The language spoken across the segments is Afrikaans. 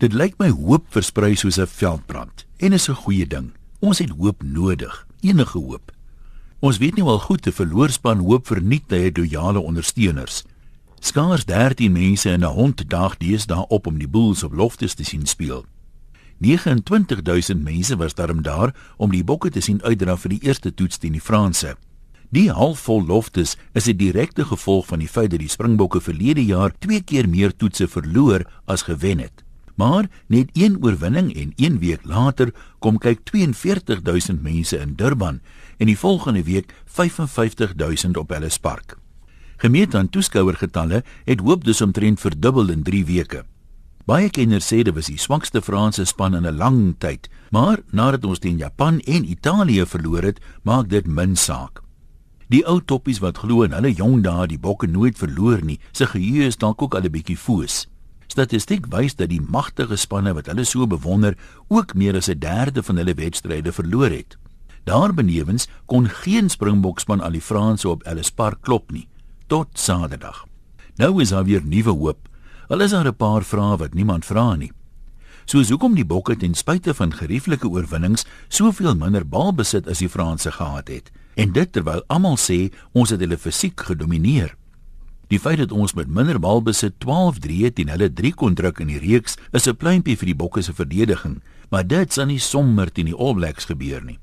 Dit lyk my hoop versprei soos 'n veldbrand en is 'n goeie ding. Ons het hoop nodig, enige hoop. Ons weet nie wel goed te verloorspan hoop verniet hy loyale ondersteuners. Skaars 13 mense en 'n hond dag deesdae op om die Bulls op Loftus te sien speel. 29000 mense was daarom daar om die bokke te sien uitdra vir die eerste toets teen die Franse. Die halfvol Loftus is 'n direkte gevolg van die feit dat die Springbokke verlede jaar twee keer meer toetse verloor as gewen het. Maar net een oorwinning en een week later kom kyk 42000 mense in Durban en die volgende week 55000 op Ellis Park. Gemeet aan toeskouergetalle het hoop dus omtrent verdubbel in 3 weke. Baie kenners sê dit was die swakste Franse span in 'n lang tyd, maar nadat ons teen Japan en Italië verloor het, maak dit min saak. Die ou toppies wat glo in hulle jong dae die bokke nooit verloor nie, se geheue is dalk ook al 'n bietjie foos. Statistiek wys dat die magtige spanne wat hulle so bewonder, ook meer as 'n derde van hulle wedstryde verloor het. Daarbenewens kon geen Springbokspan al die Franse op Ellis Park klop nie tot Saterdag. Nou is daar weer nuwe hoop. Al is daar 'n paar vrae wat niemand vra nie. Soos hoekom die Bokke ten spyte van gerieflike oorwinnings soveel minder balbesit as die Franse gehad het en dit terwyl almal sê ons het hulle fisiek gedomeineer. Die feit dat ons met minder balbesit 12-3 teen hulle 3 kon druk in die reeks is 'n pleintjie vir die Bokke se verdediging, maar dit sal nie sommer teen die All Blacks gebeur nie.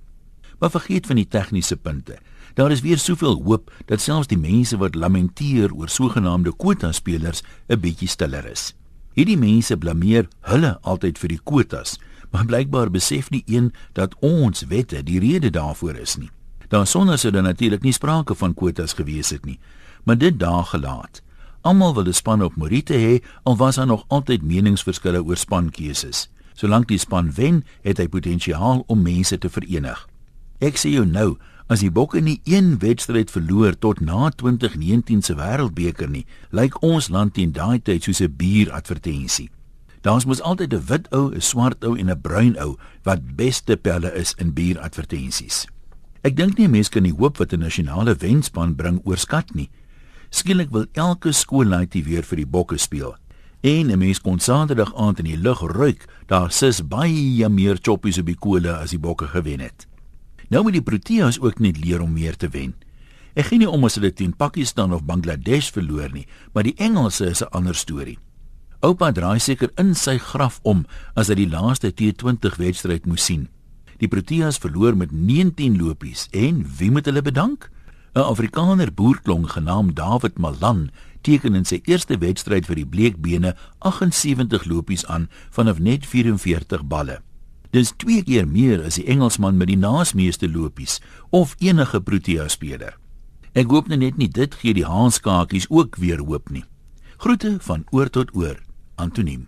Maar vergeet van die tegniese punte. Daar is weer soveel hoop dat selfs die mense wat lamenteer oor sogenaamde kwota spelers 'n bietjie stiller is. Hierdie mense blameer hulle altyd vir die kwotas, maar blykbaar besef nie een dat ons wette die rede daarvoor is nie. Daar sonder sou dan natuurlik nie sprake van kwotas gewees het nie, maar dit daar gelaat. Almal wil 'n span op Morite hê, al was daar nog altyd meningsverskille oor spankeuses. Solank die span wen, het hy potensiaal om mense te verenig. Ek sê jou nou, as die Bokke nie een wedstryd verloor tot na 2019 se Wêreldbeker nie, lyk ons land teen daai tyd soos 'n bieradvertensie. Daar's mos altyd 'n wit ou, 'n swart ou en 'n bruin ou wat beste pelle is in bieradvertensies. Ek dink nie mense kan die hoop wat 'n nasionale wenspan bring oorskat nie. Skielik wil elke skoollaaitjie weer vir die Bokke speel. En 'n mens kon Saterdag aand in die lug ruik, daar sis baie meer choppies op die kole as die Bokke gewen het. Nou moet die Proteas ook net leer om meer te wen. Ek gee nie om as hulle teen Pakistan of Bangladesh verloor nie, maar die Engelse is 'n ander storie. Oupa draai seker in sy graf om as hy die laaste T20 wedstryd moes sien. Die Proteas verloor met 19 lopies en wie moet hulle bedank? 'n Afrikaner boerklong genaamd David Malan teken in sy eerste wedstryd vir die Bleekbene 78 lopies aan vanaf net 44 balle. Dis twee keer meer as die Engelsman met die naasmeeste lopies of enige Protea speler. Ek hoop net nie dit gee die Haanskakies ook weer hoop nie. Groete van oor tot oor. Antoniem